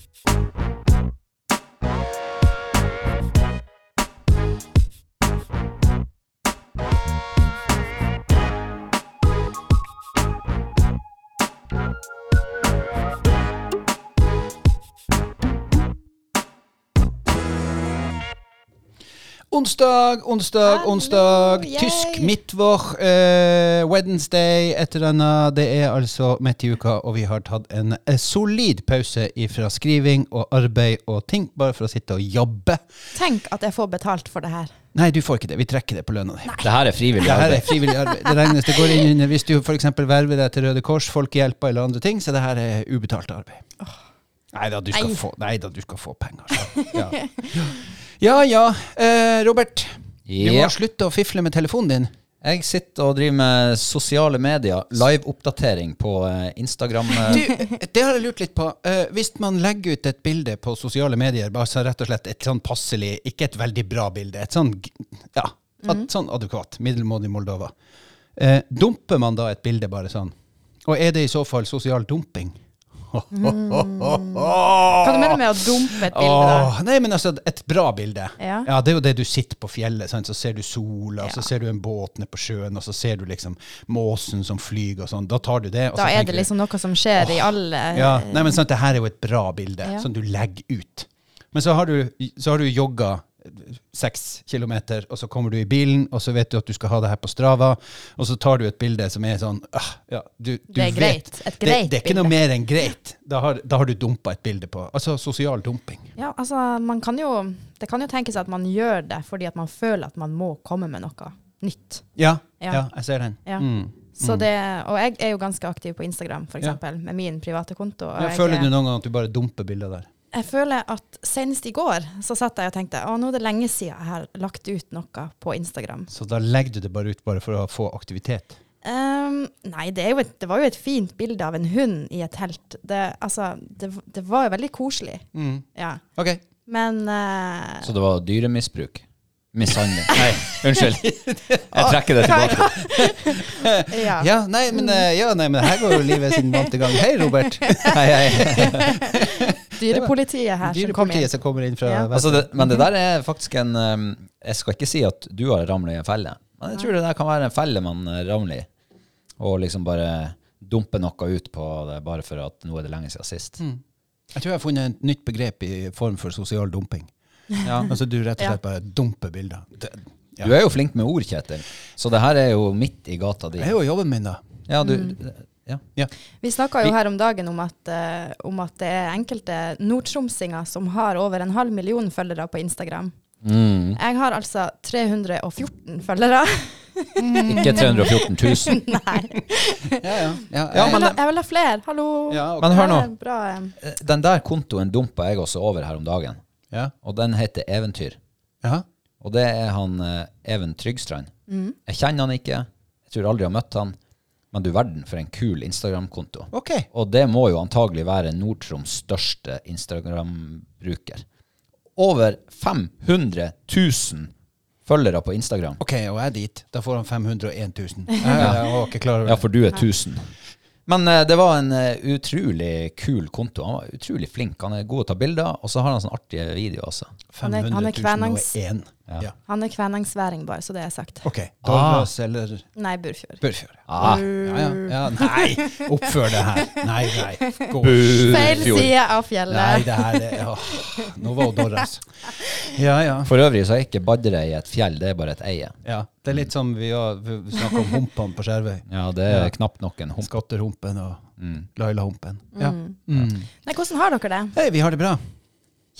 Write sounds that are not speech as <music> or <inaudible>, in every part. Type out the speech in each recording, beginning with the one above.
Thank you. Onsdag, onsdag, Hallo, onsdag. yay. Tysk midtvår, eh, Wednesday, etter denne. Det er altså midt i uka, og vi har tatt en eh, solid pause fra skriving og arbeid og ting, bare for å sitte og jobbe. Tenk at jeg får betalt for det her. Nei, du får ikke det. Vi trekker det på lønna di. Det her er frivillig Det her er arbeid. frivillig arbeid. Det regnes, det går inn under Hvis du f.eks. verver deg til Røde Kors, Folkehjelpa eller andre ting, så det her er ubetalt arbeid. Nei da, du skal Nei. da, du skal få penger. Så. Ja <laughs> ja. ja. Eh, Robert, du må Ja. slutte å fifle med telefonen din. Jeg sitter og driver med sosiale medier, live-oppdatering på eh, Instagram. eh, Du, det har jeg lurt litt på. Eh, hvis man legger ut et bilde på sosiale medier, bare så rett og slett et sånn passelig, ikke et veldig bra bilde, et sånn, g- ja, at, sånn adekvat, middelmådig Moldova, eh, dumper man da et bilde bare sånn? Og er det i så fall sosial dumping? Hva du mener med å dumpe et bilde? Åh, nei, men altså, et bra bilde. Ja. det er jo det du sitter på fjellet, sant? så ser du sola, Ja. så ser du en båt nede på sjøen, og så ser du liksom måsen som flyr og sånn. Da tar du det. Da så er det liksom noe som skjer i alle Ja, nei, men sant, det her er jo et bra bilde, Ja. som du legger ut. Men så har du, så har du jogga seks kilometer, og så kommer du i bilen, og så vet du at du skal ha det her på Strava, og så tar du et bilde som er sånn ah, ja, du, du Det er vet- greit. Et det, greit det er ikke noe mer enn greit. Da har, da har du dumpa et bilde på. Altså sosial dumping. Ja, altså, man kan jo Det kan jo tenkes at man gjør det fordi at man føler at man må komme med noe nytt. Ja, ja. Ja. jeg ser den. Ja. Mm. Så det, og jeg er jo ganske aktiv på Instagram, f.eks., Ja. med min private konto. Og Ja, jeg, føler du noen gang at du bare dumper bilder der? Jeg føler at senest i går så satt jeg og tenkte å, nå er det lenge siden jeg har lagt ut noe på Instagram. Så da legger du det bare ut bare for å få aktivitet? Um, nei, det, er jo et, det var jo et fint bilde av en hund i et telt. Det, altså, det, det var jo veldig koselig. Mm. Ja. Okay. Men uh, Så det var dyremisbruk? Mishandling? Nei, unnskyld. <laughs> Jeg trekker det tilbake. <laughs> ja. Ja, nei, men, eh, ja, nei, men her går jo livet sin vante gang. Hei, Robert. Hei, hei. <laughs> Dyrepolitiet her som kom inn. Dyrepolitiet som kommer inn fra Ja. Altså det, men det der er faktisk en um, Jeg skal ikke si at du har ramlet i en felle, men jeg tror det der kan være en felle man eh, ramler i. Og liksom bare dumpe noe ut på det bare for at nå er det lenge siden sist. Jeg tror jeg har funnet et nytt begrep i form for sosial dumping. Ja. <laughs> Altså du rett og slett bare dumper bilder. Det, ja. Du er jo flink med ord, Kjetil. Så det her er jo midt i gata di. det er jo jobben min, da. Ja, du, Mm. ja. Ja. Vi snakka jo her om dagen om at, uh, om at det er enkelte nordtromsinger som har over en halv million følgere på Instagram. Mm. Jeg har altså 314 følgere. <laughs> Ikke 314 000. <laughs> Nei. Ja, ja. Jeg vil, ha, jeg vil ha flere. Hallo. ja, ok. Men hør nå. Bra, eh, Den der kontoen dumpa jeg også over her om dagen. Ja. Og den heter Eventyr. ja. Og det er han eh, Even Tryggstrand. Jeg kjenner han ikke. Jeg tror aldri jeg har møtt han. Men du verden for en kul Instagram-konto. Ok. Og det må jo antagelig være Nord-Troms største Instagram-bruker. Over 500 000 følgere på Instagram. Ok, og jeg er dit. Da får han 501 000. <laughs> Jeg, jeg var ikke klar over Ja, for du er 1000. Men eh, det var en eh, utrolig kul konto. Han var utrolig flink. Han er god til å ta bilder, og så har han sånne artige videoer også. Han er- han er 500 kvenangs- 001. Ja. Ja. Han er kvænangsværing, bare, så det er sagt. Ok. Dolvås eller Nei, Burfjord. Burfjord. Ah, Ja, ja, ja. Nei, oppfør det her. Nei, nei. Gå. Feil side av Nei, det her er åh, Nå var hun Dorras. Ja, ja. For øvrig så er ikke Badderøy et fjell, det er bare et eie. ja. Det er litt som vi vi snakker om humpene på Skjervøy. Ja, det er Ja. knapt nok en hump. Skatterhumpen og Mm. Laila-humpen. Ja. Mm. Nei, hvordan har dere det, Hei, vi har det bra.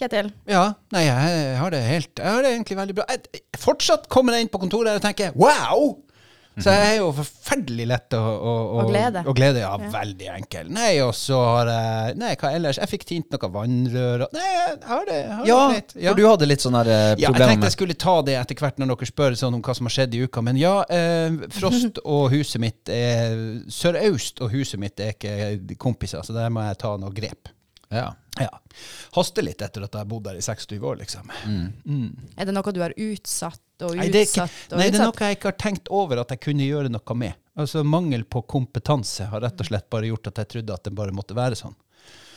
Kjetil? Ja, nei, jeg har det helt Jeg har det egentlig veldig bra. Jeg, fortsatt kommer jeg inn på kontoret og tenker wow! Så jeg er jo forferdelig lett å, å, å, Å glede. å glede. Ja, veldig enkel. Nei, og så har jeg Nei, hva ellers? Jeg fikk tint noe vannrør og Nei, jeg har det, har Ja, det greit. for du hadde litt sånne her, eh, Ja, jeg tenkte jeg skulle ta det etter hvert når dere spør sånn om hva som har skjedd i uka. Men ja, eh, Frost <laughs> og huset mitt er Sørøst og huset mitt er ikke kompiser, så der må jeg ta noe grep. Ja. Ja. Haster litt etter at jeg har bodd der i 26 år, liksom. Er det noe du har utsatt og Nei, det er, ikke, utsatt nei, det er noe jeg ikke har tenkt over at jeg kunne gjøre noe med. Altså Mangel på kompetanse har rett og slett bare gjort at jeg trodde at det bare måtte være sånn.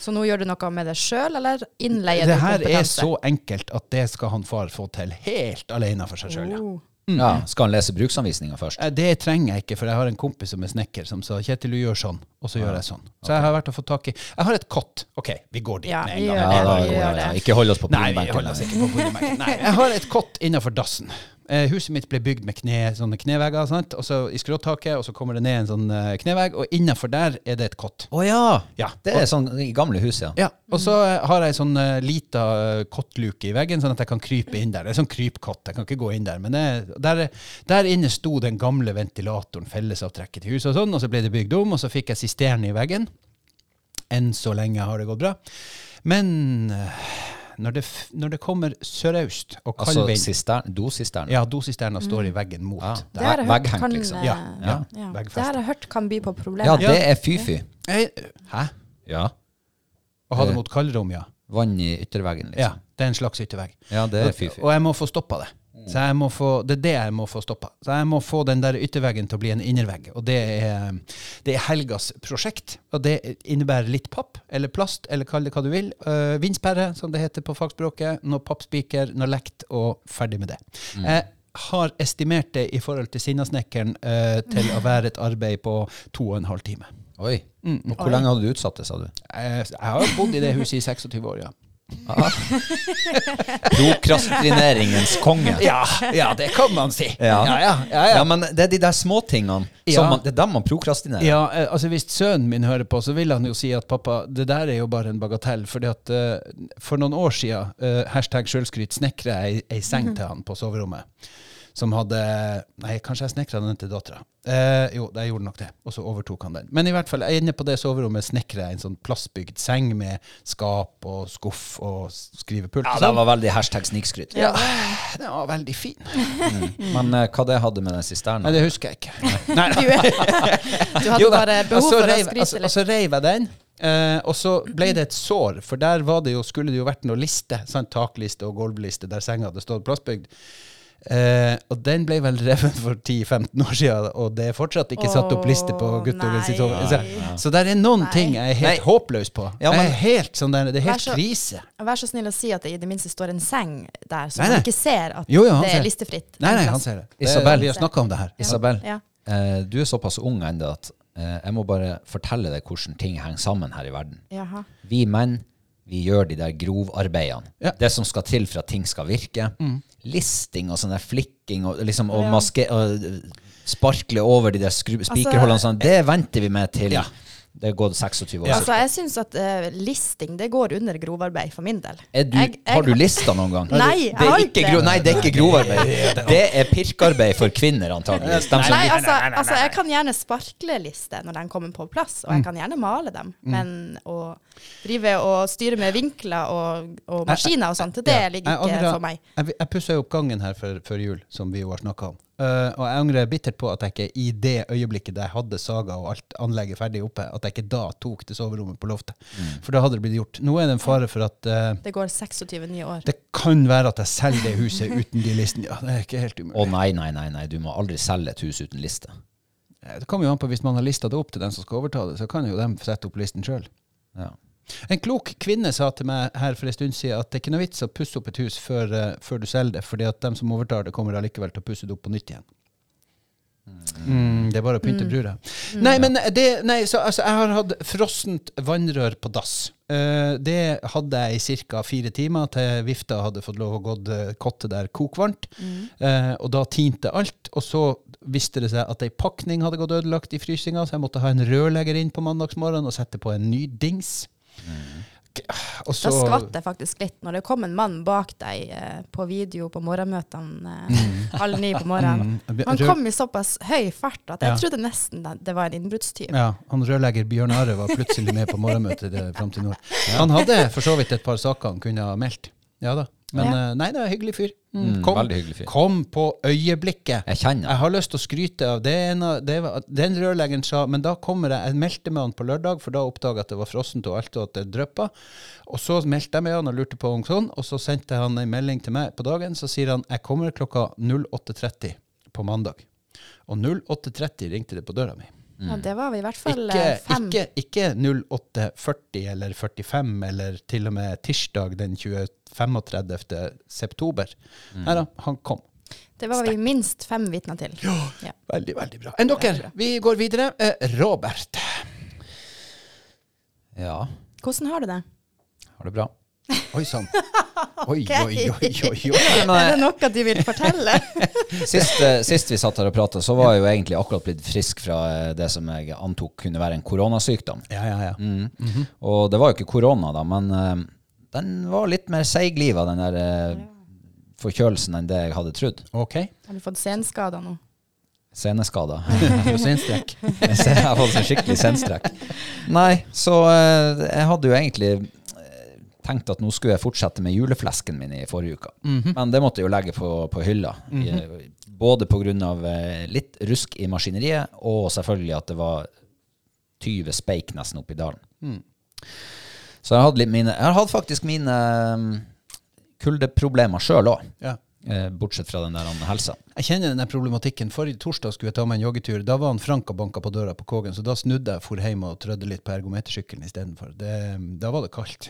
Så nå gjør du noe med det sjøl, eller innleier Det du her er så enkelt at det skal han far få til helt alene for seg sjøl. Ja. Oh. Ja, skal han lese bruksanvisninga først? Eh, Det trenger jeg ikke, for jeg har en kompis som er snekker, som sa Kjetil, du gjør sånn, og så gjør jeg sånn. Så jeg har vært og fått tak i Jeg har et kott. OK, vi går dit Ja, med vi en gang. Ja, da, vi ja, ja. Ikke hold oss på Nei, vi holder oss ikke på boligmerket. Nei, jeg har et kott innenfor dassen. Eh, huset mitt ble bygd med kne, sånne knevegger sant? Og så i skråtaket, og så kommer det ned en sånn eh, knevegg, og innenfor der er det et kott. Å ja! Ja. Det er sånn i gamle hus, ja. Ja, og så eh, har jeg sånn uh, lita eh, kottluke i veggen, sånn at jeg kan krype inn der. Det er sånn krypkott, jeg kan ikke gå inn der. Men det, der, der inne sto den gamle ventilatoren, fellesavtrekket til huset og sånn, og så ble det bygd om, og så fikk jeg sisterne i veggen. Enn så lenge har det gått bra. Men eh, når det, f- når det kommer sørøst og kald Altså vind sistern, dosisternen. Ja, dosisterna står i veggen mot. Ja. Det har jeg hørt kan, liksom. eh, Ja, ja, ja. Det har jeg hørt kan by på Ja, det er fy-fy. Hæ? Ja. Å ha det Eh. mot kaldrom, ja. Vann i ytterveggen, liksom. Ja, det er en slags yttervegg. Ja, det er fy-fy. Og jeg må få stoppa det. Så jeg må få, det er det jeg må få stoppa. Så jeg må få den der ytterveggen til å bli en innervegg. Og det er, det er helgas prosjekt. Og det innebærer litt papp, eller plast, eller kall det hva du vil. Uh, vindsperre, som det heter på fagspråket. Noe pappspiker, noe lekt, og ferdig med det. Jeg har estimert det i forhold til Sinnasnekkeren uh, til å være et arbeid på to og en halv time. Oi. Mm. Og hvor lenge hadde du utsatt det, sa du? Jeg, jeg har bodd i det huset i 26 år, ja. <laughs> Prokrastineringens konge. Ja, ja, det kan man si. Ja. ja, ja, ja, Ja, men det er de der småtingene Ja. Det er dem man prokrastinerer. Ja, eh, altså Hvis sønnen min hører på, så vil han jo si at pappa, det der er jo bare en bagatell. fordi at uh, For noen år siden, uh, hashtag sjølskryt, snekra jeg ei, ei seng til han på soverommet. Som hadde Nei, kanskje jeg snekra den til dattera. Eh, jo, jeg gjorde nok det. Og så overtok han den. Men i hvert fall, inne på det soverommet snekra jeg en sånn plastbygd seng med skap og skuff og skrivepult. Ja, den sånn. var veldig hashtag snikskryt. ja, den var veldig fin. <laughs> Men eh, hva det hadde med den sisterna Nei, det husker jeg ikke. Nei, <laughs> Du, hadde Jo bare behov og så for å skryte altså, litt. Og så reiv jeg den, Uh, og så ble det et sår, for der var det jo, skulle det jo vært noe liste, sant? takliste og gulvliste, der senga hadde stått plastbygd. Eh, og den ble vel revet for 10-15 år siden, og det er fortsatt ikke satt opp liste på guttungens sove. Så, så det er noen Nei. ting jeg er helt Nei. håpløs på. Ja, men- jeg er helt sånn der, det er Vær helt så- krise. Vær så snill å si at det i det minste står en seng der, så Nei, man ikke ser at Jo, jo, det er listefritt. Nei, nei, han ser det. det Isabel. vi har snakka om det her. Isabel, Ja. eh, du er såpass ung ennå at eh, jeg må bare fortelle deg hvordan ting henger sammen her i verden. Jaha. Vi menn vi gjør de der grovarbeidene. Ja. Det som skal til for at ting skal virke. Listing og sånn der flikking og, liksom, og, Ja. maske, og eh, sparkle over de der skru- spikerholdene. sånn, det venter vi med til Ja. Det er gått 26 år. Altså, jeg syns at uh, listing det går under grovarbeid for min del. Er du, Jeg- jeg- har du lista noen gang? Nei, jeg har ikke det. Nei, det er ikke grovarbeid. <laughs> Det er pirkarbeid for kvinner, antakeligvis. Nei, Nei, altså, altså, jeg kan gjerne sparkle lister når de kommer på plass, og Mm. jeg kan gjerne male dem. Men å drive og styre med vinkler og, og maskiner og sånt, det ligger ikke for meg. Jeg, jeg pussa opp gangen her før, før jul, som vi jo har snakka om. Eh, og jeg angrer bittert på at jeg ikke i det øyeblikket der jeg hadde saga og alt anlegget ferdig oppe, at jeg ikke da tok det soverommet på loftet. For da hadde det blitt gjort. Nå er det en fare for at uh, Det går 26 nye år. det kan være at jeg selger det huset uten de listene. Ja, det er ikke helt umulig. Å nei, nei, nei, nei, du må aldri selge et hus uten liste. Eh, Det kommer jo an på hvis man har lista det opp til den som skal overta det, så kan jo de sette opp listen sjøl. Ja. En klok kvinne sa til meg her for en stund siden at det er ikke noe vits å pusse opp et hus før, eh, før du selger det, fordi at dem som overtar det, kommer allikevel til å pusse det opp på nytt igjen. Mm, det er bare å pynte brura. Nei, men det, nei, så, altså, jeg har hatt frossent vannrør på dass. Uh, det hadde jeg i ca. fire timer til vifta hadde fått lov å gå uh, kotte der kokvarmt. Uh, og da tinte alt. Og så viste det seg at ei pakning hadde gått ødelagt i frysinga, så jeg måtte ha en rørlegger inn på mandagsmorgenen og sette på en ny dings. K- Og så Da skvatt jeg faktisk litt når det kom en mann bak deg eh, på video på morgenmøtene eh, halv ni på morgenen. Mm. Han kom i såpass høy fart at jeg Ja. trodde nesten det- var en innbruddstyv. Ja, han rørlegger Bjørn Are var plutselig med på morgenmøtet til Fram til nord. Han hadde for så vidt et par saker han kunne ha meldt. Ja da. Men Ja. eh, nei, det er en hyggelig fyr. Mm, Mm, kom, veldig hyggelig fyr. kom på øyeblikket. Jeg kjenner Jeg har lyst til å skryte av det. ene- det var, den rørleggeren sa Men da kommer jeg Jeg meldte med han på lørdag, for da oppdaga jeg at det var frossent og alt, og at det dryppa. Og så meldte jeg med han og lurte på om sånn, og så sendte han en melding til meg på dagen. Så sier han jeg kommer klokka 08.30 på mandag. Og 08.30 ringte det på døra mi. Ja, det var vi i hvert fall Ikke, eh, fem. ikke, ikke 0840 eller 45 eller til og med tirsdag den 20 35. september. Nei da, han kom. Det var vi minst fem vitner til. Ja. Veldig, veldig bra. Enn dere? Vi går videre. Eh, Robert. Ja, Hvordan har du det? har det bra. Oi sann. <laughs> Oi, Ok. oi, oi, oi, oi. <laughs> Er det noe du vil fortelle? <laughs> Sist, eh, sist vi satt her og prata, så var jeg jo egentlig akkurat blitt frisk fra eh, det som jeg antok kunne være en koronasykdom. Ja, ja, ja. Mm. Og det var jo ikke korona, da, men uh, den var litt mer seigliva, den der uh, forkjølelsen, enn det jeg hadde trodd. OK. Har du fått senskader nå? Seneskader. Rosinstrekk. Jeg jeg har fått en skikkelig senstrekk. Nei, så uh, jeg hadde jo egentlig eh, tenkt at nå skulle jeg fortsette med juleflesken min i forrige uke. Men det måtte jeg jo legge på, på hylla. I- Både pga. Eh, litt rusk i maskineriet, og selvfølgelig at det var 20 speik nesten oppi dalen. Så jeg, hadde litt mine, jeg har hatt faktisk mine um, kuldeproblemer sjøl òg. Ja. Eh, bortsett fra den der andre helsa. Jeg kjenner den problematikken. Forrige torsdag skulle jeg ta meg en joggetur. Da var han Frank og banka på døra på Kågen, så da snudde jeg for hjem og trødde litt på ergometersykkelen istedenfor. Det- Da var det kaldt.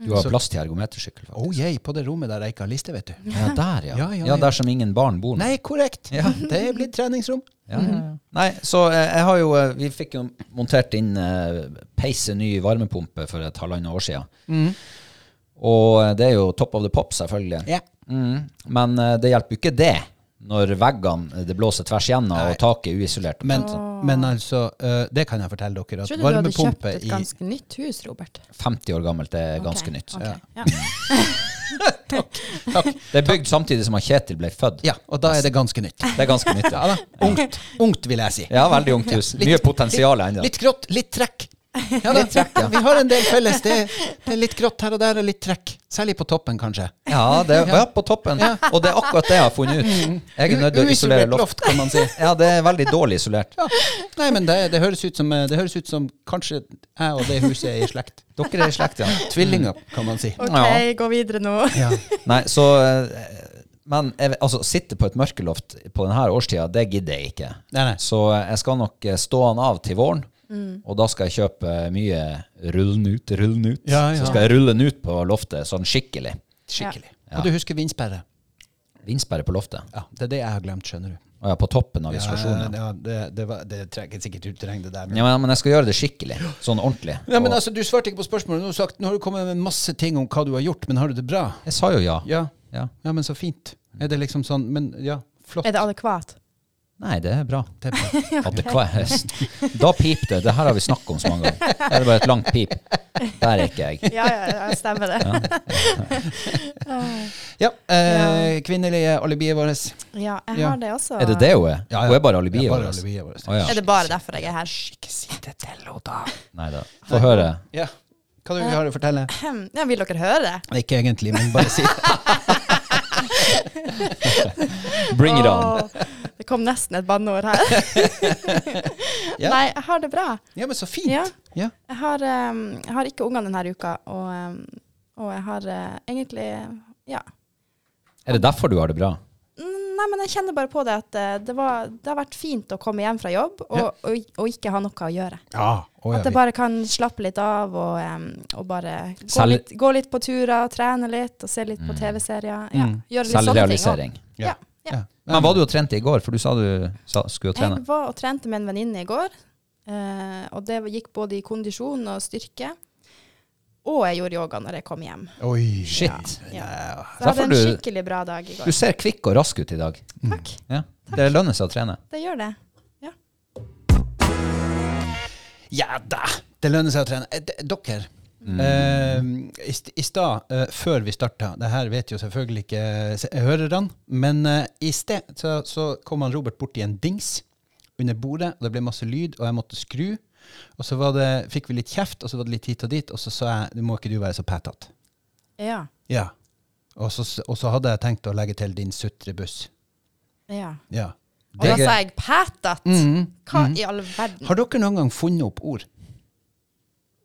Du har plass til ergometersykkel, faktisk. Oh yeah, på det rommet der jeg ikke har liste, vet du. Ja, der, ja. Ja, ja, ja, ja. der som ingen barn bor. nå. Nei, korrekt. Det er blitt treningsrom. Ja, ja, ja. Nei, så eh, jeg har jo eh, Vi fikk jo montert inn eh, peise ny varmepumpe for et halvannet år siden. Og eh, det er jo top of the pop, selvfølgelig. Ja. Mm. Men eh, det hjelper jo ikke det når veggene eh, det blåser tvers gjennom og taket er uisolert. Men, men altså, eh, det kan jeg fortelle dere, at trodde du hadde kjøpt et i ganske nytt hus, Robert. 50 år gammelt er ganske okay. nytt. Okay. Ja. Ja. <laughs> Det er bygd samtidig som Kjetil ble født. Ja, og da er det ganske nytt. Det er ganske nytt. Ja da. Ungt, ungt vil jeg si. Ja, veldig ungt hus. Litt- Mye potensial ennå. Litt grått, litt trekk. Ja, da. Vi har en del felles. Det, det er litt grått her og der, og litt trekk. Særlig på toppen, kanskje. Ja, det er, ja, på toppen. Og det er akkurat det jeg har funnet ut. Jeg er nødt til å isolere loft. loft, kan man si. <laughs> Ja, det er veldig dårlig isolert. Ja. Nei, men det, det, høres ut som, det høres ut som kanskje jeg og det huset er i slekt. Dere er i slekt, ja. Tvillinger, kan man si. OK, Ja. gå videre nå. Ja. Nei, så eh, Men jeg, altså, sitte på et mørkeloft på denne årstida, det gidder jeg ikke. Nei, nei. Så jeg skal nok eh, stå han av til våren. Og da skal jeg kjøpe mye rullen ut, rullen ut. Ja, ja. Så skal jeg rulle den ut på loftet sånn skikkelig. Skikkelig. Ja. Og du husker vindsperre? Vindsperre på loftet. Ja, det er det jeg har glemt, skjønner du. Å ja, på toppen av isolasjonen. Ja, ja, det, det, var, det trenger sikkert ut terreng, det der. Men. ja, men, men jeg skal gjøre det skikkelig. Sånn ordentlig. Ja, men Og altså, Du svarte ikke på spørsmålet. Nå har, du sagt, nå har du kommet med masse ting om hva du har gjort, men har du det bra? jeg sa jo ja. Ja, ja. ja men så fint. Er det liksom sånn Men ja, flott. Er det adekvat? Nei, det er bra. Det er bra. <laughs> <laughs> Da pip det. Det her har vi snakket om så mange ganger. Det er bare et langt pip. Der er ikke jeg. <laughs> Ja, ja, ja stemmer det. Ja, eh, kvinnelige alibiet vårt. Ja, jeg Ja. har det også. Er det det hun er? Ja, ja. Hun er bare alibiet Ja, vårt? vårt. Ja. Er det bare derfor jeg er her? Ikke si det til henne, da. Nei da. Få høre. Ja. Hva du har å fortelle? <clears throat> Ja, vil dere høre? Ikke egentlig, men bare si det. <laughs> Bring it on. Det kom nesten et banneord her. <laughs> Ja. Nei, jeg har det bra. Ja, men så fint. Ja. Ja. Jeg har, um, jeg har ikke unger denne uka, og, um, og jeg har uh, egentlig Ja. Er det derfor du har det bra? Mm, Nei, men jeg kjenner bare på det at eh, det, var, det har vært fint å komme hjem fra jobb og, Ja. og, og ikke ha noe å gjøre. Ja. Oh, At jeg bare kan slappe litt av og, um, og bare gå litt, gå litt på turer, trene litt og se litt på TV-serier. Ja, Mm. gjøre litt sånne ting. Ja. ja. Men var du og trente i går? For du sa du sa, skulle trene. Jeg var og trente med en venninne i går, Uh, og det gikk både i kondisjon og styrke. Og jeg gjorde yoga når jeg kom hjem. Oi. Shit. Ja. Ja. Så jeg hadde en skikkelig bra dag i går. Du ser kvikk og rask ut i dag. Takk. Ja. Det lønner seg å trene. Det gjør det. Ja da! Det lønner seg å trene. Eh, Dere, eh, i, st i stad, uh, før vi starta Det her vet jo selvfølgelig ikke hørerne, men uh, i sted så, så kom han Robert borti en dings under bordet, og det ble masse lyd, og jeg måtte skru. Og så var det, fikk vi litt kjeft, og så var det litt hit og dit, og så sa jeg du må ikke du være så pætete. Ja. Ja. Og så, og så hadde jeg tenkt å legge til din sutrebuss. ja. Ja. Og da sa jeg pætat. Mhm. Hva i all verden? Har dere noen gang funnet opp ord?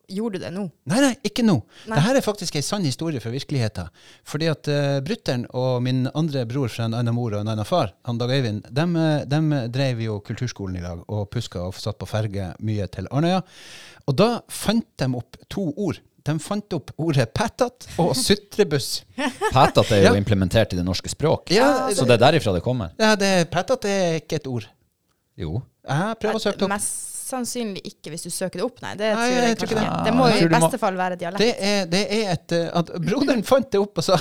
Gjorde du det nå? Nei, nei, ikke nå. Nei. Dette er faktisk en sann historie fra virkeligheten. Fordi at uh, brutter'n og min andre bror fra en annen mor og en annen far, han Dag Øyvind, de, de drev jo kulturskolen i lag og puska og satt på ferge mye til Arnøya. Og da fant de opp to ord. De fant opp ordet pætat og sutrebuss. <laughs> Pætat er jo Ja. implementert i det norske språk, Ja, så det er derifra det kommer. Ja, det, pætat er ikke et ord. Jo. Jeg prøver å søke det opp. Mest sannsynlig ikke hvis du søker det opp, nei. Det Nei, tror jeg, jeg tror ikke det. Det må jo i beste fall være dialekt. Det er, det er et eh, at Broderen fant det opp og sa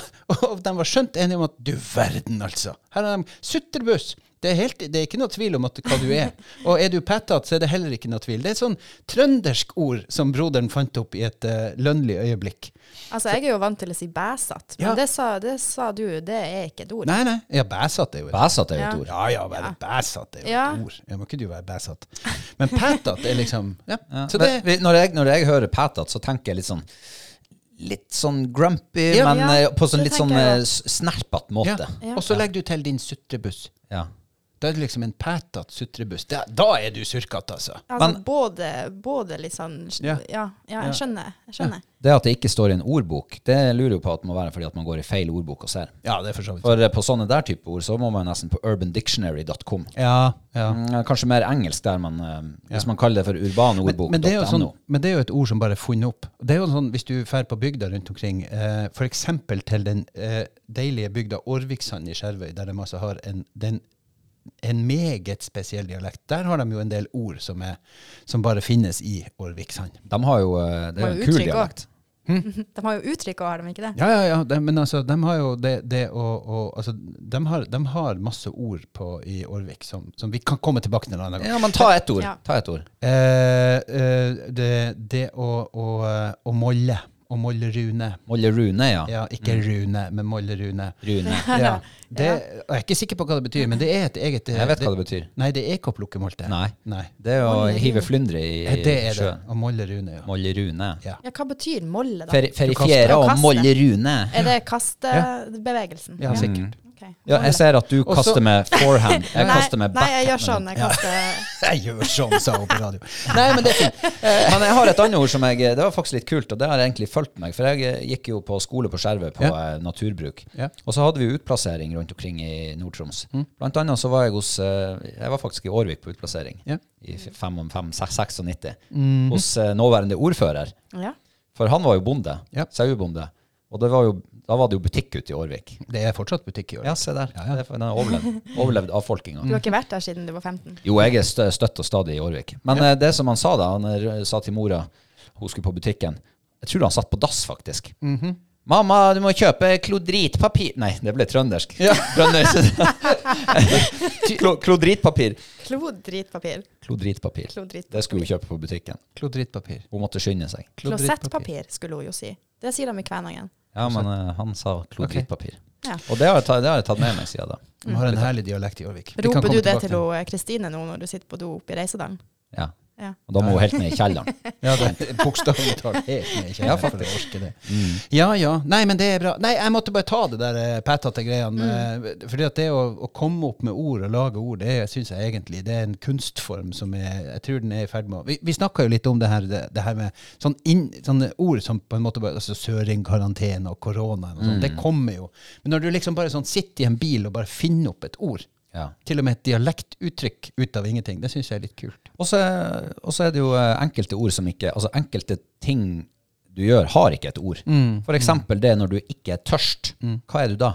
Og de var skjønt enige om at du verden, altså. Her har de sutrebuss. Det er, helt, det er ikke noe tvil om at, hva du er. Og er du pætat, så er det heller ikke noe tvil. Det er et sånn trøndersk ord som broderen fant opp i et uh, lønnlig øyeblikk. Altså, jeg er jo vant til å si bæsat, men Ja. det, sa, det sa du, det er ikke et ord. Nei, nei. Ja, bæsat er jo et Bæsat er jo Ja. ord. Ja ja, være bæsat er jo Ja. et ord. Ja, må ikke du være bæsat. Men pætat er liksom Ja. Ja. Så det når, jeg, når jeg hører pætat, så tenker jeg litt sånn Litt sånn grumpy, Ja. men Ja, eh, på sånn litt sånn eh, snerpete ja. måte. Ja. Og så legger du til din sutrebuss. Ja. Da er det liksom en pætete sutrebuss. Da, da er du surkete, altså. Altså, Men- både, både litt sånn Ja. Ja, ja, jeg skjønner. Jeg skjønner. Det at det ikke står i en ordbok, det lurer jo på at det må være fordi at man går i feil ordbok og ser. Ja, det er for så vidt. For eh, på sånne der type ord så må man nesten på urbandictionary.com. Ja, ja. Mm, Kanskje mer engelsk der man eh, Hvis man kaller det for urbanordbok.no. Men, men, sånn, men det er jo et ord som bare er funnet opp. Det er jo sånn, Hvis du drar på bygda rundt omkring, eh, f.eks. til den eh, deilige bygda Årviksand i Skjervøy, der de altså har en, den, en meget spesiell dialekt. Der har de jo en del ord som, er, som bare finnes i Årviksand. De har jo eh, Det er jo en kul dialekt. <laughs> De har jo uttrykk òg, har de ikke det? Ja, ja, ja. De, men altså, de har jo det, det å, å altså, de, har, de har masse ord på, i Årvik som, som vi kan komme tilbake til en annen gang. Ja, men ta ett ord. Ja. Ta et ord. Eh, eh, det, det å, å, å molle. Å molle Rune. Molle Rune, ja. Ja, ikke Rune, men Molle Rune. Rune. <laughs> <laughs> Ja. Det, Jeg er ikke sikker på hva det betyr, men det er et eget Jeg vet hva det betyr. Nei, det er ikke å plukke molte. Nei. Nei. Det er å Molle hive flyndre i sjøen. Det er det. Å molle Rune, ja. Molle Rune. ja. Ja, hva betyr molle, da? Fer. Og Kaste. molle Rune. Er det kastebevegelsen? Ja, sikkert. Ok. Ja, jeg ser at du Også, kaster med forehand. Jeg Nei, kaster med nei, jeg gjør sånn. Jeg kaster <laughs> Jeg gjør sånn, sa hun på radio. Nei, men det er fint. Men jeg har et annet ord som jeg Det var faktisk litt kult, og det har egentlig fulgt meg. For jeg eh, gikk jo på skole på Skjervøy på Ja. eh, naturbruk. Ja. Og så hadde vi utplassering rundt omkring i Nord-Troms. Blant annet så var jeg hos eh, Jeg var faktisk i Årvik på utplassering. Ja. I 95-96. Hos eh, nåværende ordfører. Ja. For han var jo bonde. Ja. Sauebonde. Og det var jo, da var det jo butikk ute i Årvik. Det er fortsatt butikk i Årvik. Ja, se der. Ja, ja. Det er Den har overlevd, overlevd avfolkinga. Du har ikke vært der siden du var 15? Jo, jeg er støtt og stadig i Årvik. Men ja. det som han sa da, han eh, sa til mora Hun skulle på butikken. Jeg tror han satt på dass, faktisk. Mhm. 'Mamma, du må kjøpe klodritpapir' Nei, det ble trøndersk. <laughs> Trøndersk. <laughs> Klo, klodritpapir. Klodritpapir. Klodritpapir. Klodritpapir. Det skulle hun kjøpe på butikken. Klodritpapir. Hun måtte skynde seg. Klosettpapir, skulle hun jo si. Det sier de i Kvænangen. Ja, men uh, han sa klodritpapir. Ja. Og det har, jeg tatt, det har jeg tatt med meg siden da. De har en herlig dialekt i Årvik. Roper du det til eh, Kristine nå når du sitter på do oppe i Reisedalen? Ja. Ja. Og da må hun helt ned i kjelleren. <laughs> Ja, det bokstavelig talt <laughs> helt ned i Ja, kjelleren for å orke det. Ja, ja. Nei, men det er bra. Nei, jeg måtte bare ta det der eh, pætete greiene. eh, Fordi at det å, å komme opp med ord og lage ord, det syns jeg egentlig det er en kunstform som jeg, jeg tror den er i ferd med å Vi, vi snakka jo litt om det her, det, det her med sånn inn, sånne ord som på en måte bare altså Søringkarantene og korona og sånn. Det kommer jo. Men når du liksom bare sånn sitter i en bil og bare finner opp et ord, Ja. til og med et dialektuttrykk ut av ingenting, det syns jeg er litt kult. Og så er det jo eh, enkelte ord som ikke Altså enkelte ting du gjør, har ikke et ord. For eksempel det når du ikke er tørst. Hva er du da?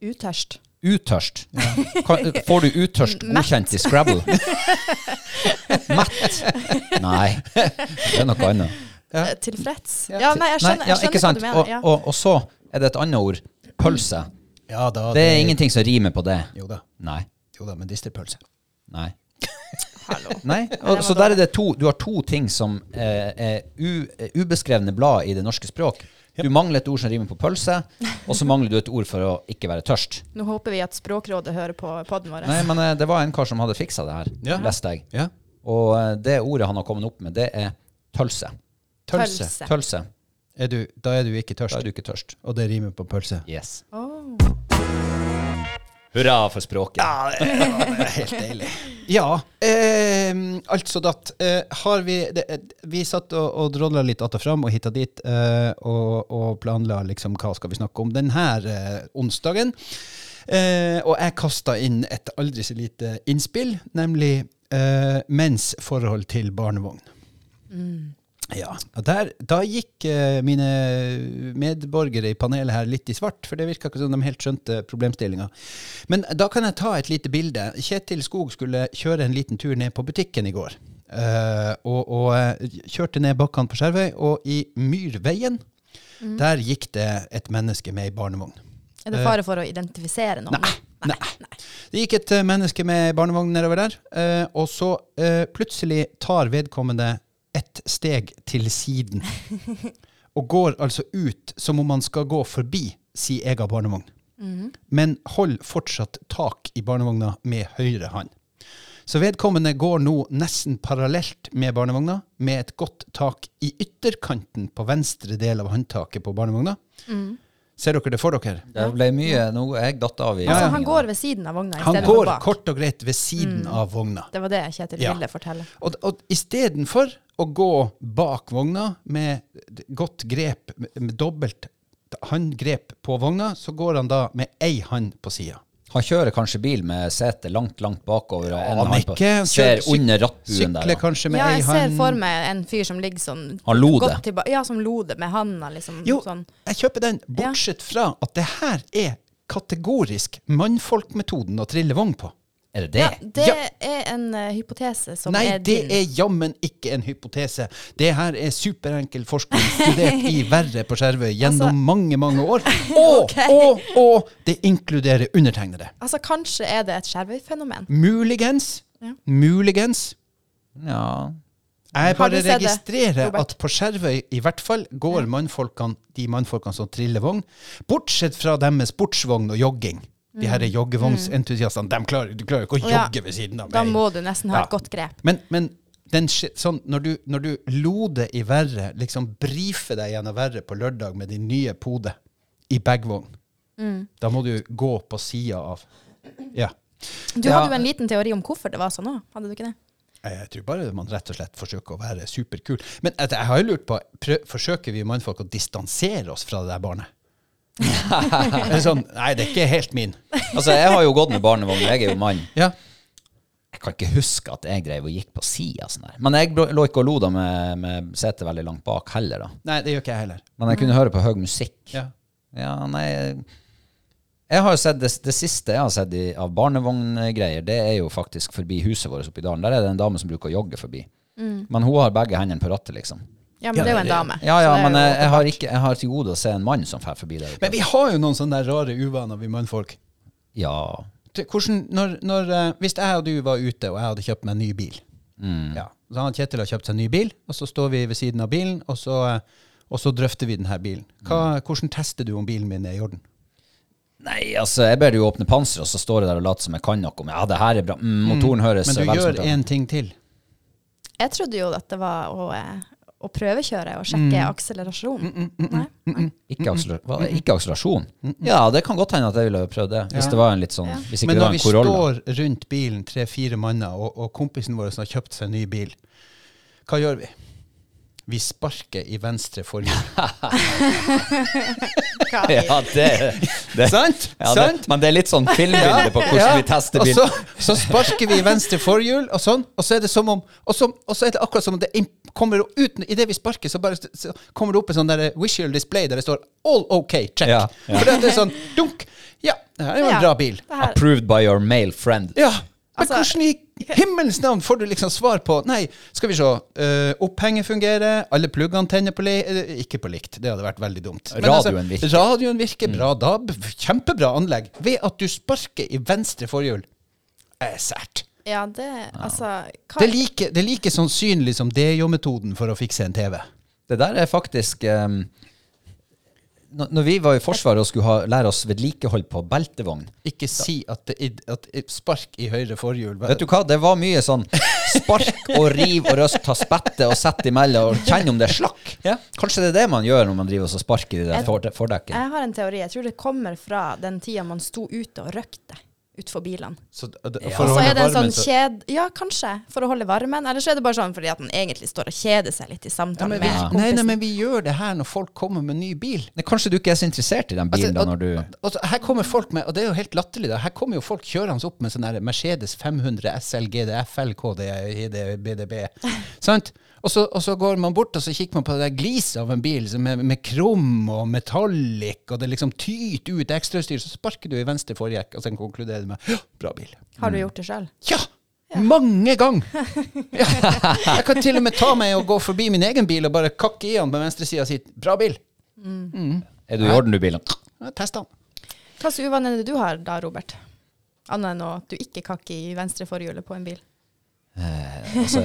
Utørst. Utørst. Ja. <laughs> Får du utørst godkjent i Scrabble? <laughs> Mett? Nei, det er noe annet. Ja. Tilfreds. Ja, nei, jeg skjønner, Nei, ja, jeg skjønner hva du mener. Og, og, og så er det et annet ord. Pølse. Ja da. Det er ingenting som rimer på det. Jo da. Nei. Jo da, men disterpølse. Nei. Hallo. Nei, og, så der er det to Du har to ting som eh, er u, eh, ubeskrevne blad i det norske språk. Du mangler et ord som rimer på pølse, og så mangler du et ord for å ikke være tørst. Nå håper vi at Språkrådet hører på podden vår. Nei, men eh, det var en kar som hadde fiksa det her, Ja. leste jeg. Ja. Og eh, det ordet han har kommet opp med, det er tølse. Tølse. Tølse. Tølse. Er du, da er du ikke tørst. Da er du ikke tørst. Og det rimer på pølse. Yes. Åh. Hurra for språket. Ja, det er helt deilig. Ja, eh, altså datt. Eh, har vi det, eh, Vi satt og, og drodla litt att og fram og hitta dit, eh, og, og planla liksom hva skal vi snakke om denne eh, onsdagen. Eh, og jeg kasta inn et aldri så lite innspill, nemlig eh, menns forhold til barnevogn. Ja, der, Da gikk eh, mine medborgere i panelet her litt i svart, for det virka ikke som de helt skjønte problemstillinga. Men da kan jeg ta et lite bilde. Kjetil Skog skulle kjøre en liten tur ned på butikken i går. Eh, og, og eh, kjørte ned bakkene på Skjervøy, og i Myrveien, der gikk det et menneske med ei barnevogn. Er det fare for å identifisere noen? Nei. Nei. Det gikk et menneske med barnevogn nedover der, eh, og så plutselig tar vedkommende ett steg til siden. Og går altså ut som om han skal gå forbi si ega barnevogn. Men holder fortsatt tak i barnevogna med høyre hånd. Så vedkommende går nå nesten parallelt med barnevogna, med et godt tak i ytterkanten på venstre del av håndtaket på barnevogna. Ser dere det for dere? Det ble mye Nå jeg datt av i Altså, han går ved siden av vogna Han går kort og greit ved siden av vogna. Det var det Kjetil Ja. ville fortelle. Og, og istedenfor å gå bak vogna med godt grep, med, dobbelt håndgrep på vogna, så går han da med ei hånd på sida. Han kjører kanskje bil med setet langt, langt bakover. og en Han hånd på- ikke, han Ser under rattbuen der. Kanskje med Ja, ei jeg ser for meg en fyr som ligger sånn Han lo det. Ja, som lode med handa, liksom. Jo, Sånn. jeg kjøper den, bortsett fra at det her er kategorisk mannfolkmetoden å trille vogn på. Er det det? Ja, det Ja. er en uh, hypotese som Nei, er det er jammen ikke en hypotese. Det her er superenkel forskning studert i <laughs> verre på Skjervøy gjennom Altså- mange, mange år. <laughs> Og, okay. og, og det inkluderer undertegnede. Altså, kanskje er det et Skjervøy-fenomen. Muligens. Ja. Muligens. Ja. Jeg bare registrerer at på Skjervøy i hvert fall går mannfolkene, de mannfolkene som triller vogn, bortsett fra deres med sportsvogn og jogging. De her joggevognsentusiastene, de klarer, du klarer ikke å jogge ja, ved siden av meg. Da må du nesten ha Ja. et godt grep. Men, men den, sånn, når, du, når du loder i verre, liksom brifer deg gjennom verre på lørdag med din nye pode i bagvogn, Mm. da må du gå på sida av. Ja. Du Ja. hadde jo en liten teori om hvorfor det var sånn òg, hadde du ikke det? Jeg tror bare man rett og slett forsøker å være superkul. Men jeg har jo lurt på, prø forsøker vi mannfolk å distansere oss fra det der barnet? <laughs> Er sånn, nei, det er ikke helt min. Altså, jeg har jo gått med barnevogn, jeg er jo mann. Ja. Jeg kan ikke huske at jeg drev og gikk på sida sånn der. Men jeg lå ikke og lo da med, med setet veldig langt bak heller, da. Nei, det gjør ikke jeg heller. Men jeg kunne høre på høy musikk. Ja. Ja, nei Jeg har jo sett det, det siste jeg har sett i, av barnevogngreier, det er jo faktisk forbi huset vårt oppi dalen. Der er det en dame som bruker å jogge forbi. Men hun har begge hendene på rattet, liksom. Ja, men det er jo en dame. Ja, ja, men jeg, jeg, har ikke, jeg har til gode å se en mann som fer forbi der. Men vi har jo noen sånne rare uvaner, vi mannfolk. Ja. Hvordan, når, når, eh, hvis jeg og du var ute, og jeg hadde kjøpt meg en ny bil Mm. ja. Så han Kjetil har kjøpt seg en ny bil, og så står vi ved siden av bilen, og så, eh, og så drøfter vi denne bilen. Hva, Hvordan tester du om bilen min er i orden? Nei, altså, jeg ber jo åpne panseret, og så står jeg der og later som jeg kan noe Men Ja, det her er bra. Mm, motoren høres Men du gjør én ting til. Jeg trodde jo at det var å, eh, å prøvekjøre og sjekke akselerasjon. Nei? Nei. Ikke, akseler ikke akselerasjon? Ja, det kan godt hende at jeg ville prøvd det. Hvis Ja. det var en litt sånn Ja. Hvis ikke Men det var når en vi Corolla. står rundt bilen, tre-fire manner, og, og kompisen vår har kjøpt seg en ny bil, hva gjør vi? Vi sparker i venstre forhjul. <laughs> Ja, det, det, <laughs> Sant? ja, det, Sant? men det er litt sånn filmbilde på hvordan Ja, vi tester og så, så sparker vi i venstre forhjul, og sånn, og så er det som om Og så, og så er det akkurat som om det kommer ut Idet vi sparker, så bare så kommer det opp en sånn der visual display der det står 'all OK', check. Ja, ja. For det er sånn dunk. Ja, det her er jo en Ja. bra bil. Approved by your male friend. Ja, men Altså- hvordan i himmelens navn får du liksom svar på Nei, skal vi se. Uh, opphenget fungerer, alle pluggene tenner på likt Ikke på likt, det hadde vært veldig dumt. Men altså, Radioen virker. Radioen virker bra. Da, kjempebra anlegg. Ved at du sparker i venstre forhjul. Er sært. ja, det Altså hva, Det er like, det er like sannsynlig som DJO-metoden for å fikse en TV. Det der er faktisk um, når, vi var i Forsvaret og skulle ha, lære oss vedlikehold på beltevogn Ikke si at, det, at spark i høyre forhjul Vet du hva, det var mye sånn spark og riv og røst, ta spette og sett imellom og kjenne om det er slakk. Ja. Kanskje det er det man gjør når man driver og sparker i det fordekket. Jeg har en teori. Jeg tror det kommer fra den tida man sto ute og røkte utenfor bilene. Så, det- Ja. for Og å så er det en varmen, sånn så- kjed... Ja, kanskje, for å holde varmen. Eller så er det bare sånn fordi at den egentlig står og kjeder seg litt i samtalen ja, vi, med Nei, kompisen. nei, men vi gjør det her når folk kommer med ny bil. Nei, Kanskje du ikke er så interessert i den bilen da Altså, når du Altså, her kommer folk med, og det er jo helt latterlig, da. Her kommer jo folk kjørende opp med sånn der Mercedes 500 SL GDFL KDBDB. Sant? Og så, og så går man bort og så kikker man på det der gliset av en bil som er med krom og metallic, og det liksom tyter ut ekstrautstyr, så sparker du i venstre forhjekk, og så konkluderer du med ja, bra bil. Har du gjort det sjøl? Ja! Mange ganger! <laughs> Ja. Jeg kan til og med ta meg og gå forbi min egen bil og bare kakke i den på venstresida og si 'bra bil'. Er du i orden, du, bilen? Ja, Test den. Hva slags uvaner er det du har da, Robert? Annet enn at du ikke kakker i venstre forhjulet på en bil. Eh, altså,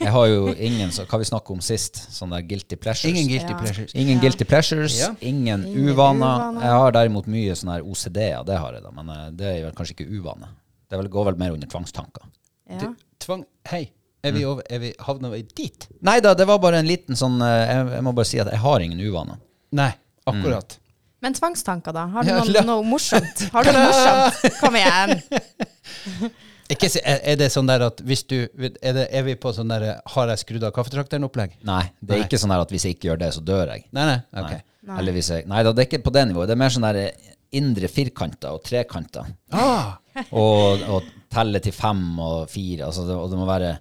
jeg har jo ingen så, Hva vi snakket om sist? Sånne guilty pleasures. Ingen guilty Ja. pleasures. Ingen Ja. guilty pleasures, Ja. ingen, Ingen uvaner. uvaner. Jeg har derimot mye sånne OCD-er, det har jeg da, men eh, det er vel kanskje ikke uvane. Det vel, går vel mer under tvangstanker. Ja. Du, tvang Hei, er vi, over, er vi havna vi dit? Nei da, det var bare en liten sånn eh, Jeg, jeg må bare si at jeg har ingen uvaner. Nei, akkurat. Men tvangstanker, da? Har du noe, noe morsomt? Har du noe <laughs> morsomt? Kom igjen. <laughs> Ikke, si- er, det sånn der at hvis du Er, det, er vi på sånn der Har jeg skrudd av kaffetrakteren-opplegg? Nei, det er Nei. ikke sånn der at hvis jeg ikke gjør det, så dør jeg. Nei, nei. ok. Nei. Eller hvis jeg, nei da, det er ikke på det nivået. Det er mer sånn der indre firkanter og trekanter. Ah, Og, og telle til fem og fire. Altså det, og det må være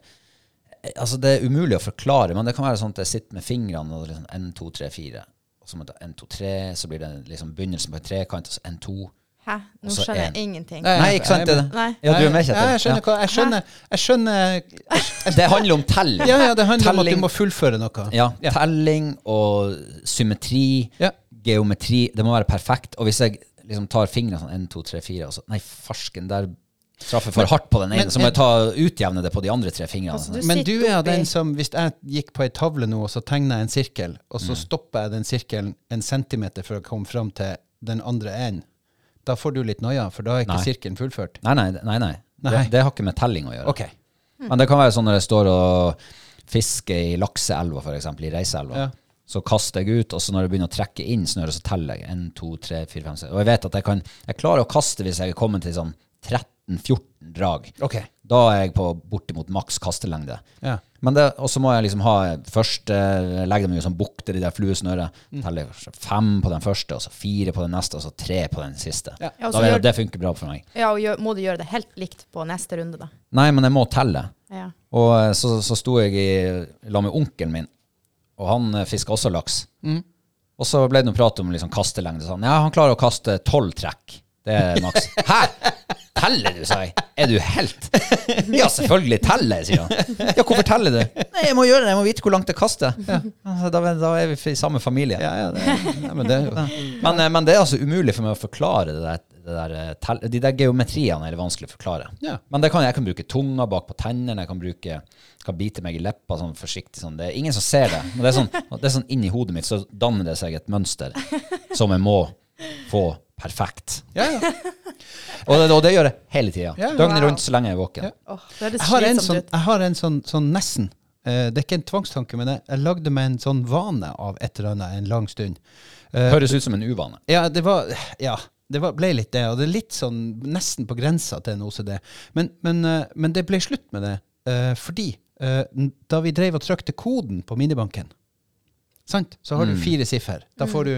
Altså Det er umulig å forklare, men det kan være sånn at jeg sitter med fingrene og liksom 1, 2, 3, 4. Og så må jeg ta 1, 2, 3, så blir det liksom begynnelsen på en trekant, og så 1, 2. Hæ? Nå Også skjønner en. jeg ingenting. Nei. Ikke sant? Det. Nei. Ja, du er med, Ja, jeg skjønner hva Jeg skjønner, jeg skjønner Ja. <laughs> Det handler om telling. Ja, ja, det handler om at du må fullføre noe. Ja, telling og symmetri, Ja. geometri. Det må være perfekt. Og hvis jeg liksom tar fingrene sånn 1, 2, 3, 4, og så Nei, farsken, der traff jeg for hardt på den ene. men- Så må jeg ta utjevne det på de andre tre fingrene. Altså, du Men du er oppi- den som, hvis jeg gikk på ei tavle nå, og så tegna jeg en sirkel, og så stopper jeg den sirkelen en centimeter for å komme fram til den andre enden, da får du litt noia, for da er ikke Nei. sirkelen fullført. Nei, nei, nei. nei. Det, det har ikke med telling å gjøre. Ok. Men det kan være sånn når jeg står og fisker i lakseelva, f.eks., i Reiseelva. Ja. Så kaster jeg ut, og så når jeg begynner å trekke inn snøret, så teller jeg 1, 2, 3, 4, 5, 6. Og jeg vet at jeg kan Jeg klarer å kaste hvis jeg er kommet til sånn 13-14 drag. Ok. Da er jeg på bortimot maks kastelengde. Ja. Men det, og så må jeg liksom ha først eh, legge dem i sånn bukter i det fluesnøret. Mm. Telle fem på den første, og så fire på den neste, og så tre på den siste. Ja. Ja, da vet jeg at det funker bra for meg. Ja, og gjør, må du gjøre det helt likt på neste runde, da? Nei, men jeg må telle. Ja. Og eh, så, så sto jeg i lag med onkelen min, og han fisker fiska også laks. Mm. Og så ble det noe prat om liksom kastelengde. Sånn. Ja, han klarer å kaste tolv trekk. Det er maks. Hæ? Teller du, sa jeg. Er du helt? Ja, selvfølgelig teller jeg, sier han. Ja, hvorfor teller du? Nei, jeg må gjøre det. Jeg må vite hvor langt jeg kaster. Altså, da, da er vi i samme familie. Ja, ja, det, ja, men det Men, eh, men det er altså umulig for meg å forklare det der, det der eh, De der geometriene er det vanskelig å forklare. Ja. Men det kan, jeg kan bruke tunga bak på tennene, jeg kan, bruke, kan bite meg i leppa sånn forsiktig. Sånn. Det er ingen som ser det. Men det er sånn, det er sånn inni hodet mitt så danner det seg et mønster som jeg må få perfekt. Ja, ja. <laughs> Og det, og det gjør jeg hele tida. Ja, Døgnet wow. rundt så lenge jeg er våken. Ja. Åh, det Jeg har en sånn, jeg har en sånn, sånn nesten. Uh, det er ikke en tvangstanke, men jeg, jeg lagde meg en sånn vane av et eller annet en lang stund. Uh, Høres ut som en uvane. Ja, det var Ja, det var, ble litt det. Og det er litt sånn nesten på grensa til en OCD. Men, men, eh, men det ble slutt med det eh, fordi da vi drev og trykte koden på minibanken, sant? så har du fire siffer. Da får du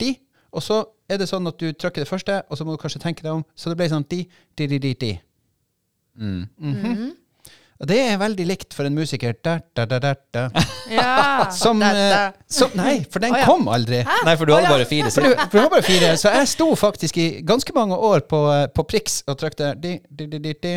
de, og så er det sånn at du trykker det første, og så må du kanskje tenke deg om. Så det ble sånn di, di, di, di, di. Mm. Mhm. Og det er veldig likt for en musiker. Da, da, da, da, da. <laughs> Ja, Som, da, eh, som Nei, for den oh, ja. kom aldri. Nei, for du hadde bare fire For, du, for du hadde bare fire. Så jeg sto faktisk i ganske mange år på, eh, på Prix og trykte di, di, di, di, di.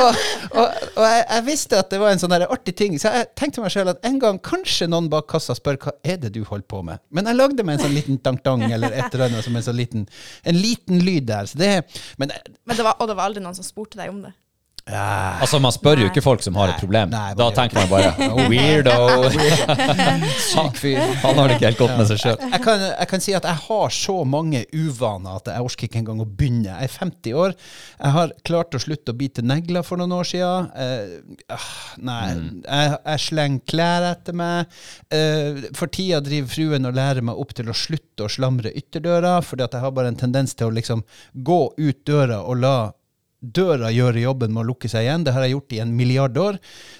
Og og, og jeg, jeg visste at det var en sånn artig ting, så jeg tenkte meg selv at en gang kanskje noen bak kassa spør hva er det du holder på med. Men jeg lagde meg en sånn liten dang-dang eller et eller annet som en sånn liten, en liten lyd der. Det, men Men det var, og det var aldri noen som spurte deg om det? Altså, man spør jo ikke folk som har et problem. Nei, da tenker man bare <laughs> weirdo. <laughs> Syk fyr. Han har det ikke helt godt med seg sjøl. Jeg kan, jeg kan si at jeg har så mange uvaner at jeg orker ikke engang å begynne. Jeg er 50 år. Jeg har klart å slutte å bite negler for noen år siden. Uh, nei, nei, jeg, jeg slenger klær etter meg. Uh, for tida driver fruen og lærer meg opp til å slutte å slamre ytterdøra, fordi at jeg har bare en tendens til å liksom gå ut døra og la døra gjøre jobben med å lukke seg igjen. Det har jeg gjort i en milliard år.